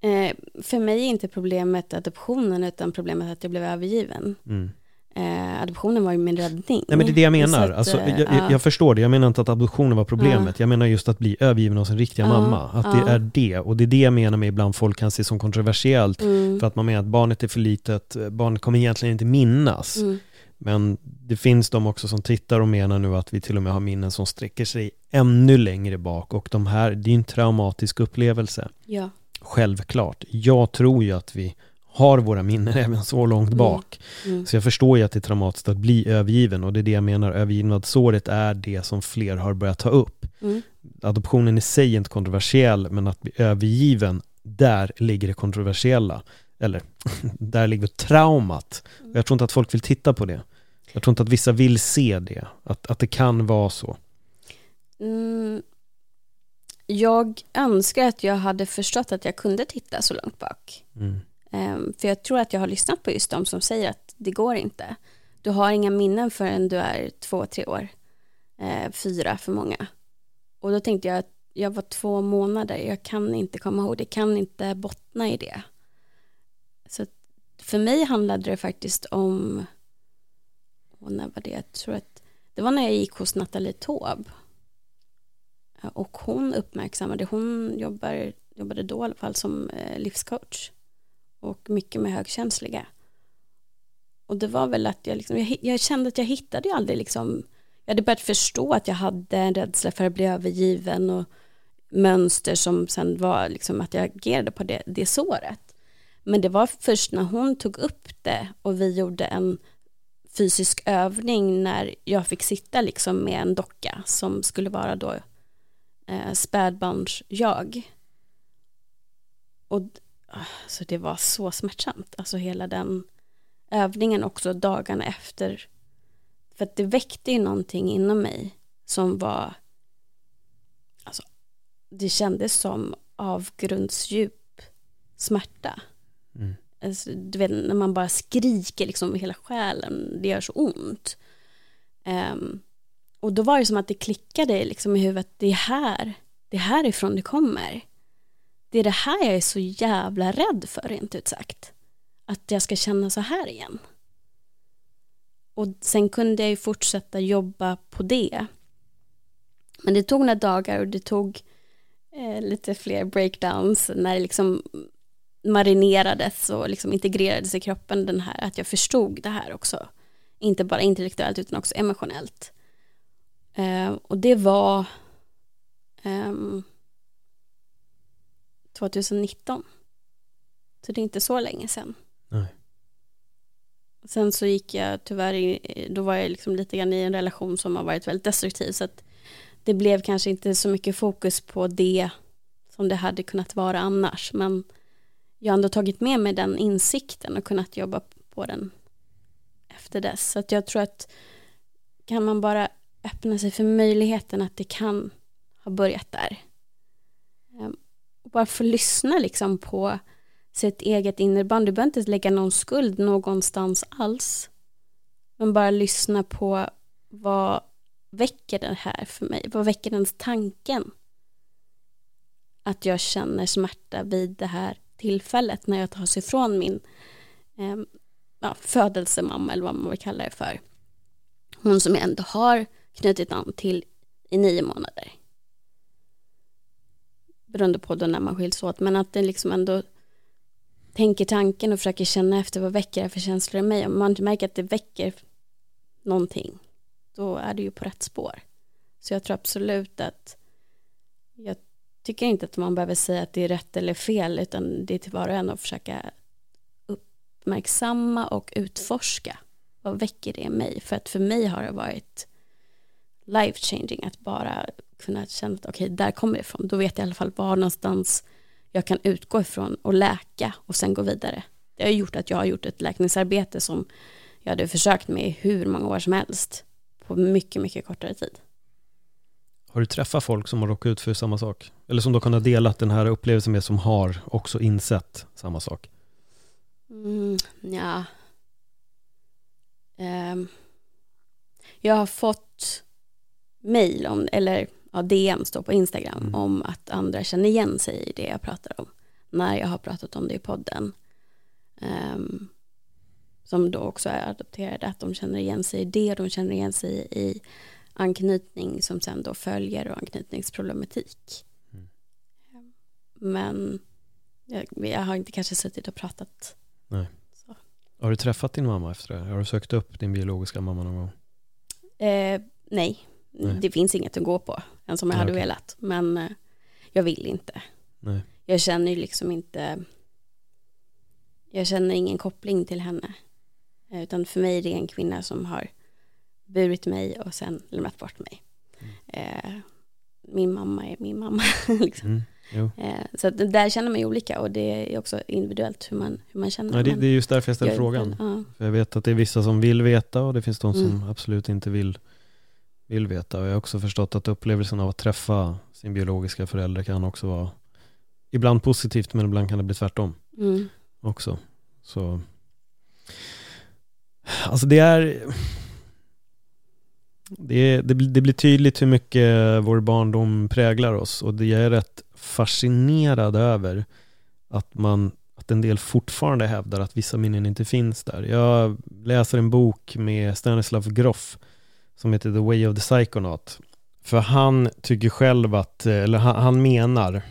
Eh, för mig är inte problemet adoptionen utan problemet att jag blev övergiven. Mm. Eh, adoptionen var ju min räddning. Nej men det är det jag menar. Att, alltså, jag, jag, jag, förstår det. Jag menar inte att adoptionen var problemet. Jag menar just att bli övergiven av sin riktiga mamma. Att det är det. Och det är det jag menar med ibland folk kan se som kontroversiellt. Mm. För att man menar att barnet är för litet, barnet kommer egentligen inte minnas. Mm. Men det finns de också som tittar och menar nu att vi till och med har minnen som sträcker sig ännu längre bak och de här, det är en traumatisk upplevelse. Ja. Självklart. Jag tror ju att vi har våra minnen även så långt Mm. bak. Mm. Så jag förstår ju att det är traumatiskt att bli övergiven och det är det jag menar, övergivnadsåret är det som fler har börjat ta upp. Mm. Adoptionen i sig är inte kontroversiell, men att bli övergiven, där ligger det kontroversiella. Eller, där ligger traumat. Och jag tror inte att folk vill titta på det. Jag tror inte att vissa vill se det, att, att det kan vara så. Mm. Jag önskar att jag hade förstått att jag kunde titta så långt bak. Ehm, för jag tror att jag har lyssnat på just de som säger att det går inte. Du har inga minnen förrän du är två, tre år. Ehm, fyra för många. Och då tänkte jag att jag var två månader, jag kan inte komma ihåg, det kan inte bottna i det. Så för mig handlade det faktiskt om, och när var det, jag tror att det var när jag gick hos Nathalie Taube. Och hon uppmärksammade, hon jobbar, jobbade då i alla fall som eh, livscoach och mycket med högkänsliga. Och det var väl att jag, liksom, jag, jag kände att jag hittade ju aldrig liksom, jag hade börjat förstå att jag hade en rädsla för att bli övergiven och mönster som sen var liksom att jag agerade på det, det såret. Men det var först när hon tog upp det och vi gjorde en fysisk övning när jag fick sitta liksom med en docka som skulle vara då eh, spädbarns-jag. Och alltså det var så smärtsamt, alltså hela den övningen också dagarna efter. För att det väckte ju någonting inom mig som var, alltså det kändes som avgrundsdjup smärta. Mm. Alltså, du vet när man bara skriker liksom hela själen, det gör så ont. Ehm, och då var det som att det klickade liksom i huvudet, det är här, det är härifrån det kommer. Det är det här jag är så jävla rädd för rent ut sagt. Att jag ska känna så här igen. Och sen kunde jag ju fortsätta jobba på det. Men det tog några dagar och det tog eh, lite fler breakdowns när det liksom marinerades och liksom integrerades i kroppen den här, att jag förstod det här också. Inte bara intellektuellt utan också emotionellt. Eh, och det var ehm, 2019. Så det är inte så länge sedan. Nej. Sen så gick jag tyvärr, då var jag liksom lite grann i en relation som har varit väldigt destruktiv så att det blev kanske inte så mycket fokus på det som det hade kunnat vara annars men jag har ändå tagit med mig den insikten och kunnat jobba på den efter dess. Så att jag tror att kan man bara öppna sig för möjligheten att det kan ha börjat där. Bara få lyssna liksom på sitt eget innerband. Du behöver inte lägga någon skuld någonstans alls. Men bara lyssna på vad väcker det här för mig? Vad väcker den tanken? Att jag känner smärta vid det här tillfället när jag tas ifrån min eh, ja, födelsemamma eller vad man vill kalla det för. Hon som jag ändå har knutit an till i nio månader. Beroende på då när man skiljs åt. Men att det liksom ändå tänker tanken och försöker känna efter vad väcker det för känslor i mig. Om man märker att det väcker någonting då är det ju på rätt spår. Så jag tror absolut att jag tycker inte att man behöver säga att det är rätt eller fel utan det är till var och en att försöka uppmärksamma och utforska vad väcker det i mig för att för mig har det varit life changing att bara kunna känna att okej där kommer det ifrån då vet jag i alla fall var någonstans jag kan utgå ifrån och läka och sen gå vidare det har gjort att jag har gjort ett läkningsarbete som jag hade försökt med i hur många år som helst på mycket, mycket kortare tid. Har du träffat folk som har råkat ut för samma sak? Eller som du har kunnat dela den här upplevelsen med som har också insett samma sak? Mm, ja. Ehm, jag har fått om, eller ja, DM står på Instagram Mm. om att andra känner igen sig i det jag pratar om. När jag har pratat om det i podden. Ehm, som då också är adopterade, att de känner igen sig i det, de känner igen sig i anknytning som sen då följer och anknytningsproblematik. Mm. Men jag, jag har inte kanske suttit och pratat Har du träffat din mamma efter det? Har du sökt upp din biologiska mamma någon gång? Eh, nej. Nej. det finns inget att gå på, än som jag Ja, hade okej. velat. Men eh, jag vill inte. Nej. Jag känner ju liksom inte, jag känner ingen koppling till henne. Utan för mig är det en kvinna som har burit mig och sen lämnat bort mig. Eh, min mamma är min mamma. liksom. Mm. Eh, så där känner man ju olika och det är också individuellt hur man, hur man känner. Nej, det, det är just därför jag ställer jag- frågan. Ja. För jag vet att det är vissa som vill veta och det finns de som Mm. absolut inte vill, vill veta. Och jag har också förstått att upplevelsen av att träffa sin biologiska förälder kan också vara ibland positivt men ibland kan det bli tvärtom Mm. också. Så Alltså det är det, det, blir- det blir tydligt hur mycket vår barndom präglar oss och det är rätt fascinerad över att man att en del fortfarande hävdar att vissa minnen inte finns där. Jag läser en bok med Stanislav Grof som heter The Way of the Psychonaut. För han tycker själv att, eller han, han menar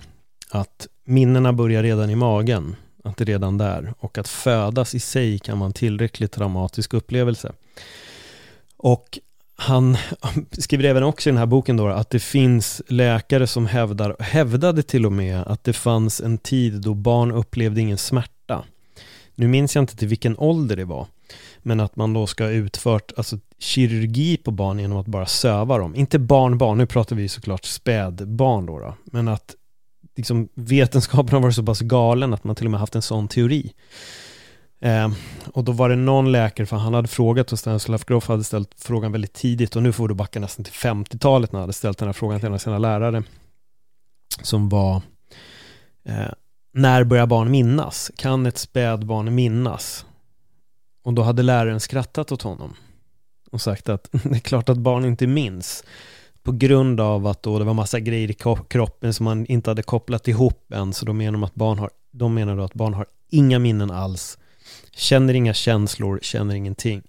att minnena börjar redan i magen, att det är redan där och att födas i sig kan vara en tillräckligt traumatisk upplevelse. Och han skriver även också i den här boken då att det finns läkare som hävdar, hävdade till och med att det fanns en tid då barn upplevde ingen smärta. Nu minns jag inte till vilken ålder det var, men att man då ska ha utfört alltså, kirurgi på barn genom att bara söva dem. Inte barnbarn, barn, nu pratar vi såklart spädbarn då, då men att liksom, vetenskapen har varit så pass galen att man till och med haft en sån teori. Eh, och då var det någon läkare, för han hade frågat och Stanislav Grof hade ställt frågan väldigt tidigt och nu får du backa nästan till 50-talet när han hade ställt den här frågan till en av sina lärare som var eh, när börjar barn minnas? Kan ett spädbarn minnas? Och då hade läraren skrattat åt honom och sagt att det är klart att barn inte minns på grund av att då det var massa grejer i kroppen som man inte hade kopplat ihop än så då menar de att barn har, de menar då att barn har inga minnen alls känner inga känslor, känner ingenting.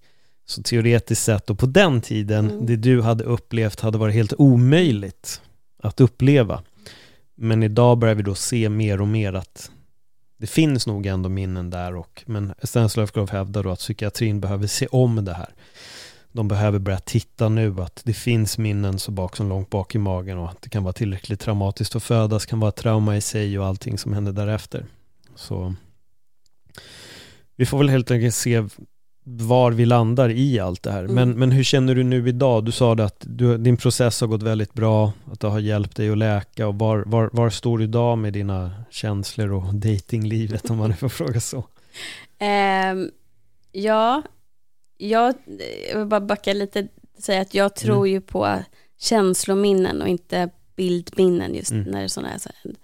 Så teoretiskt sett och på den tiden, Mm. det du hade upplevt hade varit helt omöjligt att uppleva. Men idag börjar vi då se mer och mer att det finns nog ändå minnen där och men Stanislav Grof hävdar då att psykiatrin behöver se om det här. De behöver börja titta nu att det finns minnen så bak som långt bak i magen och att det kan vara tillräckligt traumatiskt att födas, kan vara ett trauma i sig och allting som händer därefter. Så vi får väl helt enkelt se var vi landar i allt det här. Mm. Men, men hur känner du nu idag? Du sa att du, din process har gått väldigt bra, att det har hjälpt dig att läka och var, var, var står du idag med dina känslor och datinglivet om man nu får fråga så? Ehm, ja, jag, jag vill bara backa lite och säga att jag tror ju på känslominnen och inte bildminnen just Mm. när det är sådana här. så här-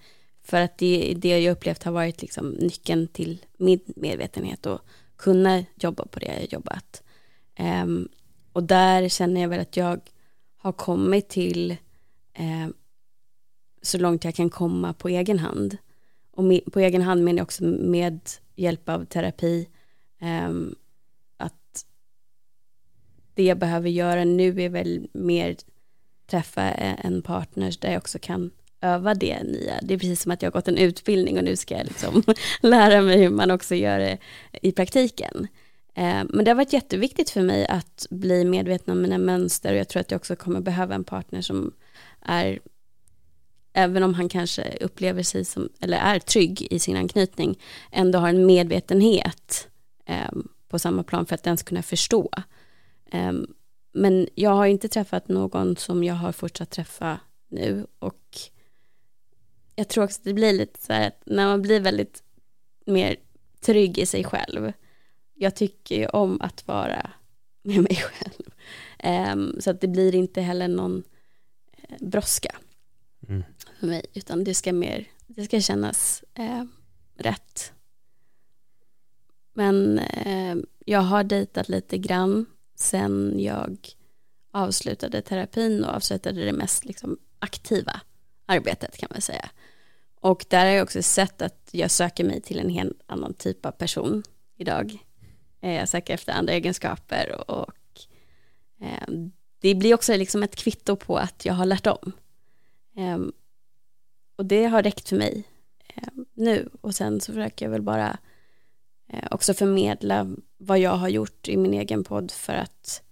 För att det, det jag upplevt har varit liksom nyckeln till min medvetenhet och kunna jobba på det jag jobbat. Um, och där känner jag väl att jag har kommit till um, så långt jag kan komma på egen hand. Och med, på egen hand menar jag också med hjälp av terapi. Um, att det jag behöver göra nu är väl mer träffa eh, en partner där jag också kan öva det nya. Det är precis som att jag har gått en utbildning och nu ska jag liksom lära mig hur man också gör det i praktiken. Eh, men det har varit jätteviktigt för mig att bli medveten om mina mönster och jag tror att jag också kommer behöva en partner som är även om han kanske upplever sig som, eller är trygg i sin anknytning, ändå har en medvetenhet eh, på samma plan för att ens kunna förstå. Eh, men jag har inte träffat någon som jag har fortsatt träffa nu och jag tror också att det blir lite så här att när man blir väldigt mer trygg i sig själv, jag tycker ju om att vara med mig själv, eh, så att det blir inte heller någon eh, brådska Mm. för mig, utan det ska mer, det ska kännas eh, rätt. Men eh, jag har dejtat lite grann sen jag avslutade terapin och avslutade det mest liksom, aktiva arbetet kan man säga. Och där har jag också sett att jag söker mig till en helt annan typ av person idag. Eh, jag söker efter andra egenskaper och, ehm, det blir också liksom ett kvitto på att jag har lärt om. Ehm, och det har räckt för mig ehm, nu och sen så försöker jag väl bara eh, också förmedla vad jag har gjort i min egen podd för att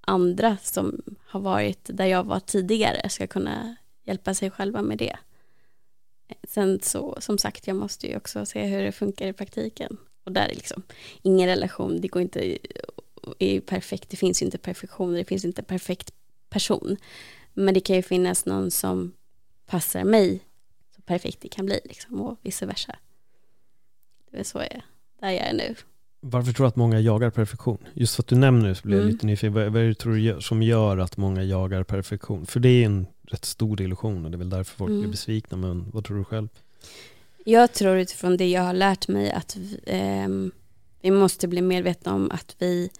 andra som har varit där jag var tidigare ska kunna hjälpa sig själva med det. Sen så, som sagt, jag måste ju också se hur det funkar i praktiken. Och där är liksom ingen relation, det går inte, är ju perfekt, det finns ju inte perfektion, det finns inte perfekt person. Men det kan ju finnas någon som passar mig så perfekt det kan bli liksom, och vice versa. Det är så jag, där jag är nu. Varför tror du att många jagar perfektion? Just för att du nämner det så blir jag Mm. lite nyfiken. Vad, vad är det tror du som gör att många jagar perfektion? För det är en rätt stor illusion och det är väl därför folk blir Mm. besvikna. Men vad tror du själv? Jag tror utifrån det jag har lärt mig att vi, ehm, vi måste bli medvetna om att vi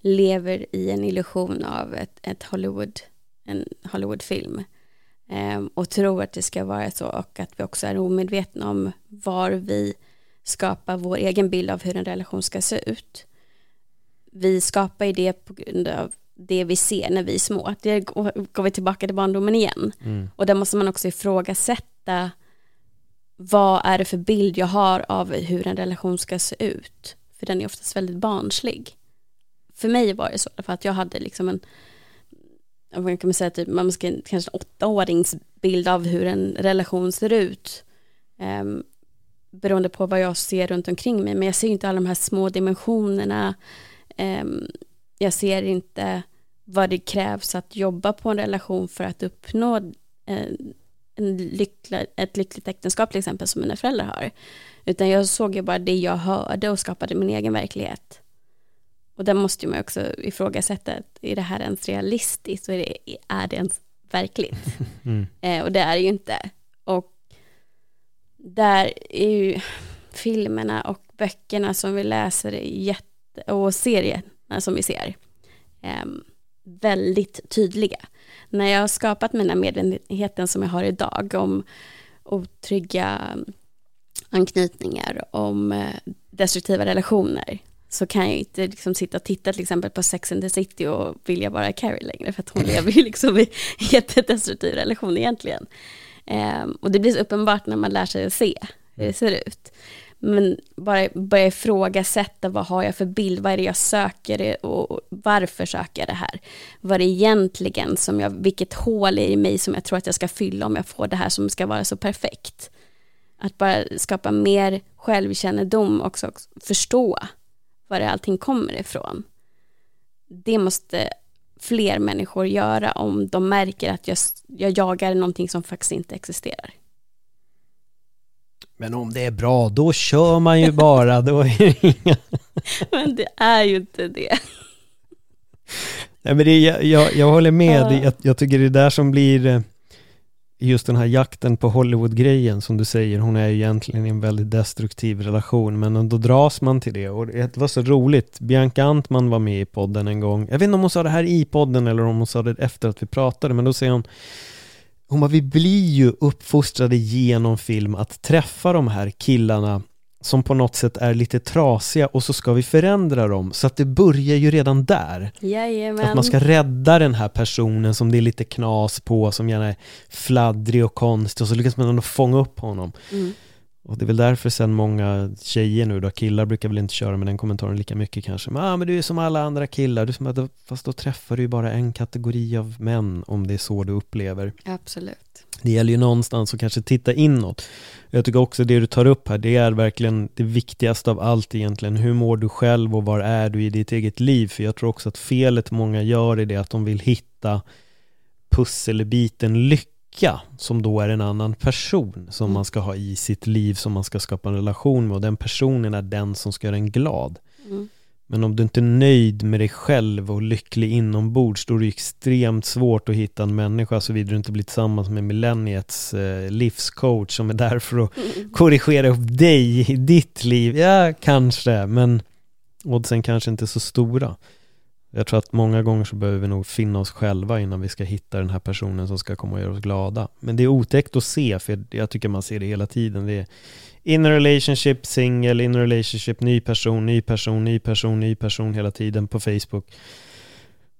lever i en illusion av ett, ett Hollywood, en Hollywoodfilm. Ehm, och tror att det ska vara så och att vi också är omedvetna om var vi skapar vår egen bild av hur en relation ska se ut. Vi skapar ju det på grund av det vi ser när vi är små. Det går, vi tillbaka till barndomen igen. Mm. Och där måste man också ifrågasätta vad är det för bild jag har av hur en relation ska se ut. För den är oftast väldigt barnslig. För mig var det så, för att jag hade liksom en, vad kan man säga, typ, man ska, kanske en åttaåringsbild av hur en relation ser ut. Um, beroende på vad jag ser runt omkring mig. Men jag ser inte alla de här små dimensionerna. Ehm, jag ser inte vad det krävs att jobba på en relation för att uppnå eh, en lyckla, ett lyckligt äktenskap till exempel som mina föräldrar har. Utan jag såg ju bara det jag hörde och skapade min egen verklighet. Och där måste man också ifrågasätta, är det här ens realistiskt och är det, är det ens verkligt? Mm. Eh, och det är det ju inte. Där är ju filmerna och böckerna som vi läser jätte, och serierna som vi ser eh, väldigt tydliga. När jag har skapat mina medvetenheten som jag har idag om otrygga ehm, anknytningar, om eh, destruktiva relationer så kan jag inte liksom sitta och titta till exempel på Sex and the City och vilja vara Carrie längre för att hon lever ju liksom i jättedestruktiv relation egentligen. Um, och det blir så uppenbart när man lär sig att se hur det ser ut. Men bara börja ifrågasätta vad har jag för bild, vad är det jag söker och varför söker jag det här? Vad är det egentligen som jag, vilket hål är i mig som jag tror att jag ska fylla om jag får det här som ska vara så perfekt? Att bara skapa mer självkännedom och också förstå var allting kommer ifrån. Det måste fler människor göra om de märker att jag, jag jagar någonting som faktiskt inte existerar. Men om det är bra, då kör man ju bara. Då är det inga... Men det är ju inte det. Nej, men det jag, jag, jag håller med. Ja. Jag, jag tycker det är där som blir eh, just den här jakten på Hollywood-grejen som du säger. Hon är ju egentligen i en väldigt destruktiv relation, men då dras man till det. Och det var så roligt. Bianca Antman var med i podden en gång. Jag vet inte om hon sa det här i podden eller om hon sa det efter att vi pratade, men då säger hon hon bara, vi blir ju uppfostrade genom film att träffa de här killarna som på något sätt är lite trasiga och så ska vi förändra dem. Så att det börjar ju redan där. Jajamän. Att man ska rädda den här personen som det är lite knas på, som gärna är fladdrig och konstig och så lyckas man ändå fånga upp honom. Mm. Och det är väl därför sen många tjejer nu då, killar brukar väl inte köra med den kommentaren lika mycket kanske. Men, ah, men du är som alla andra killar, du som fast då träffar du ju bara en kategori av män om det är så du upplever. Absolut. Det gäller ju någonstans att kanske titta inåt. Jag tycker också det du tar upp här, det är verkligen det viktigaste av allt egentligen. Hur mår du själv och var är du i ditt eget liv? För jag tror också att felet många gör är det att de vill hitta pusselbiten lycka som då är en annan person som Mm. man ska ha i sitt liv som man ska skapa en relation med och den personen är den som ska göra en glad. Mm. Men om du inte är nöjd med dig själv och lycklig inombords då är det extremt svårt att hitta en människa såvida du inte blir tillsammans med millenniets eh, livscoach som är där för att Mm. korrigera upp dig i ditt liv. Ja, kanske, men oddsen kanske inte är så stora. Jag tror att många gånger så behöver vi nog finna oss själva innan vi ska hitta den här personen som ska komma och göra oss glada. Men det är otäckt att se, för jag tycker man ser det hela tiden. Det är in a relationship, single, in a relationship, ny person, ny person, ny person, ny person hela tiden på Facebook.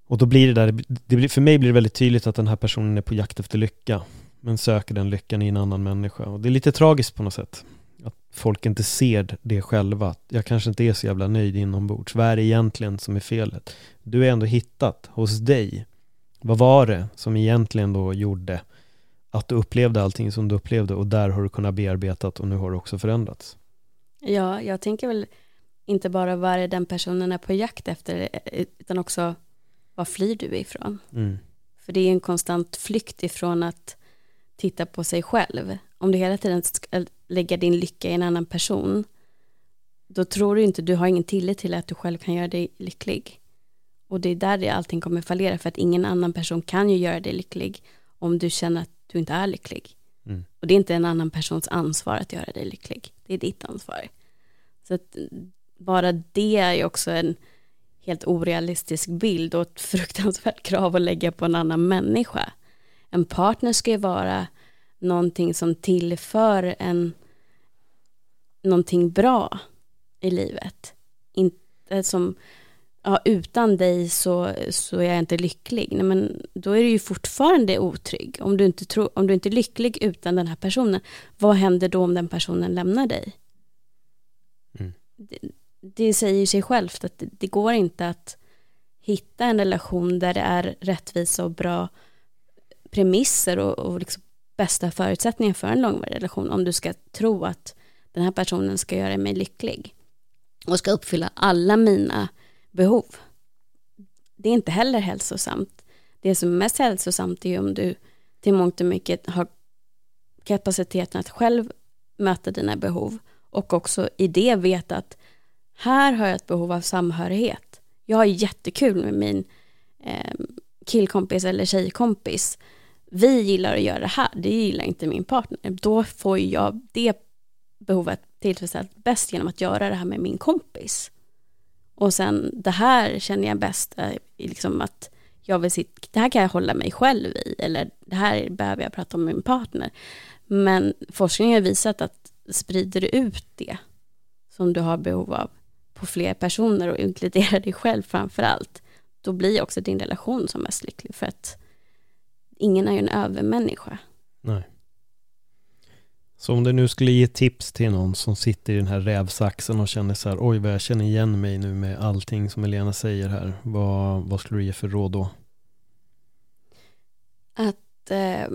Och då blir det där, det blir, för mig blir det väldigt tydligt att den här personen är på jakt efter lycka. Men söker den lyckan i en annan människa. Och det är lite tragiskt på något sätt. Att folk inte ser det själva. Jag kanske inte är så jävla nöjd inombords. Vad är det egentligen som är felet? Du är ändå hittat hos dig. Vad var det som egentligen då gjorde att du upplevde allting som du upplevde och där har du kunnat bearbetat och nu har det också förändrats? Ja, jag tänker väl inte bara vad är den personen är på jakt efter, utan också vad flyr du ifrån? Mm. För det är en konstant flykt ifrån att titta på sig själv. Om du hela tiden lägga din lycka i en annan person, då tror du inte, du har ingen tillit till att du själv kan göra dig lycklig. Och det är där det allting kommer fallera, för att ingen annan person kan ju göra dig lycklig om du känner att du inte är lycklig. Mm. Och det är inte en annan persons ansvar att göra dig lycklig, det är ditt ansvar. Så att bara det är ju också en helt orealistisk bild och ett fruktansvärt krav att lägga på en annan människa. En partner ska ju vara någonting som tillför en någonting bra i livet. Inte som, ja, utan dig så, så är jag inte lycklig. Nej, men då är du ju fortfarande otrygg. Om du, inte tror, om du inte är lycklig utan den här personen, vad händer då om den personen lämnar dig? Mm. Det, det säger sig självt att det, det går inte att hitta en relation där det är rättvisa och bra premisser och, och liksom bästa förutsättningar för en långvarig relation om du ska tro att den här personen ska göra mig lycklig och ska uppfylla alla mina behov. Det är inte heller hälsosamt. Det som är mest hälsosamt är om du till mångt och mycket har kapaciteten att själv möta dina behov och också i det veta att här har jag ett behov av samhörighet. Jag har jättekul med min eh, killkompis eller tjejkompis. Vi gillar att göra det här, det gillar inte min partner. Då får jag det behovet tillfredsställt bäst genom att göra det här med min kompis. Och sen det här känner jag bäst, eh, liksom att jag vill sitta, det här kan jag hålla mig själv i, eller det här behöver jag prata om med min partner. Men forskningen har visat att sprider du ut det som du har behov av på fler personer och inkluderar dig själv framför allt, då blir också din relation som mest lycklig för att ingen är ju en övermänniska. Nej. Så om du nu skulle ge tips till någon som sitter i den här rävsaxen och känner så här, oj vad jag känner igen mig nu med allting som Elena säger här, vad, vad skulle du ge för råd då? Att eh,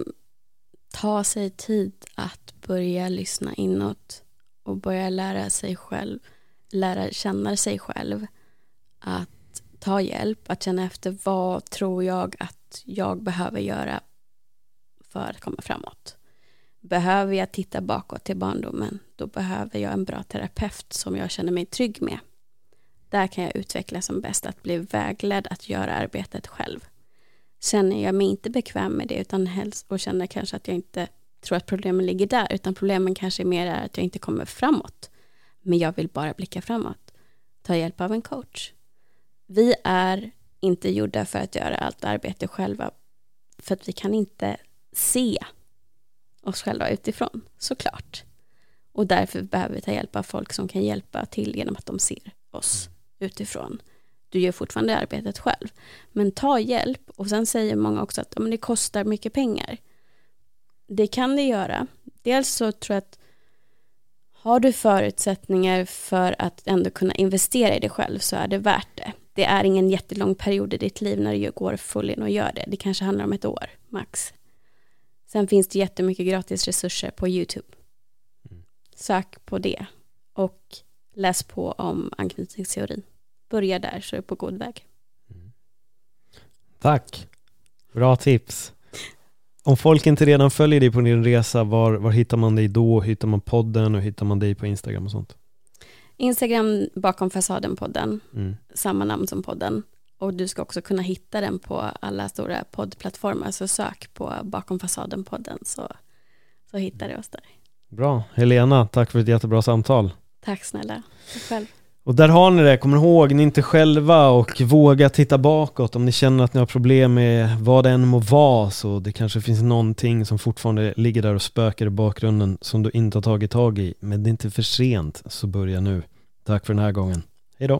ta sig tid att börja lyssna inåt och börja lära sig själv, lära känna sig själv, att ta hjälp, att känna efter vad tror jag att jag behöver göra för att komma framåt. Behöver jag titta bakåt till barndomen, då behöver jag en bra terapeut som jag känner mig trygg med. Där kan jag utvecklas som bäst, att bli vägledd att göra arbetet själv. Känner jag mig inte bekväm med det utan helst och känner kanske att jag inte tror att problemen ligger där, utan problemen kanske mer är att jag inte kommer framåt. Men jag vill bara blicka framåt. Ta hjälp av en coach. Vi är inte gjorda för att göra allt arbete själva, för att vi kan inte se oss själva utifrån, såklart. Och därför behöver vi ta hjälp av folk som kan hjälpa till genom att de ser oss utifrån. Du gör fortfarande arbetet själv, men ta hjälp. Och sen säger många också att men det kostar mycket pengar. Det kan det göra. Dels så tror jag att har du förutsättningar för att ändå kunna investera i dig själv så är det värt det. Det är ingen jättelång period i ditt liv när du går full in och gör det. Det kanske handlar om ett år, max. Sen finns det jättemycket gratis resurser på YouTube. Sök på det och läs på om anknytningsteorin. Börja där så är du på god väg. Tack! Bra tips. Om folk inte redan följer dig på din resa, var, var hittar man dig då? Hittar man podden och hittar man dig på Instagram och sånt? Instagram bakom fasaden-podden, Mm. samma namn som podden. Och du ska också kunna hitta den på alla stora poddplattformar, så sök på bakom fasaden-podden så, så hittar du oss där. Bra. Helena, tack för ett jättebra samtal. Tack snälla. Tack själv. Och där har ni det, kommer ihåg, ni är inte själva och våga titta bakåt om ni känner att ni har problem med vad det än må vara så det kanske finns någonting som fortfarande ligger där och spökar i bakgrunden som du inte har tagit tag i men det är inte för sent så börja nu. Tack för den här gången. Hej då!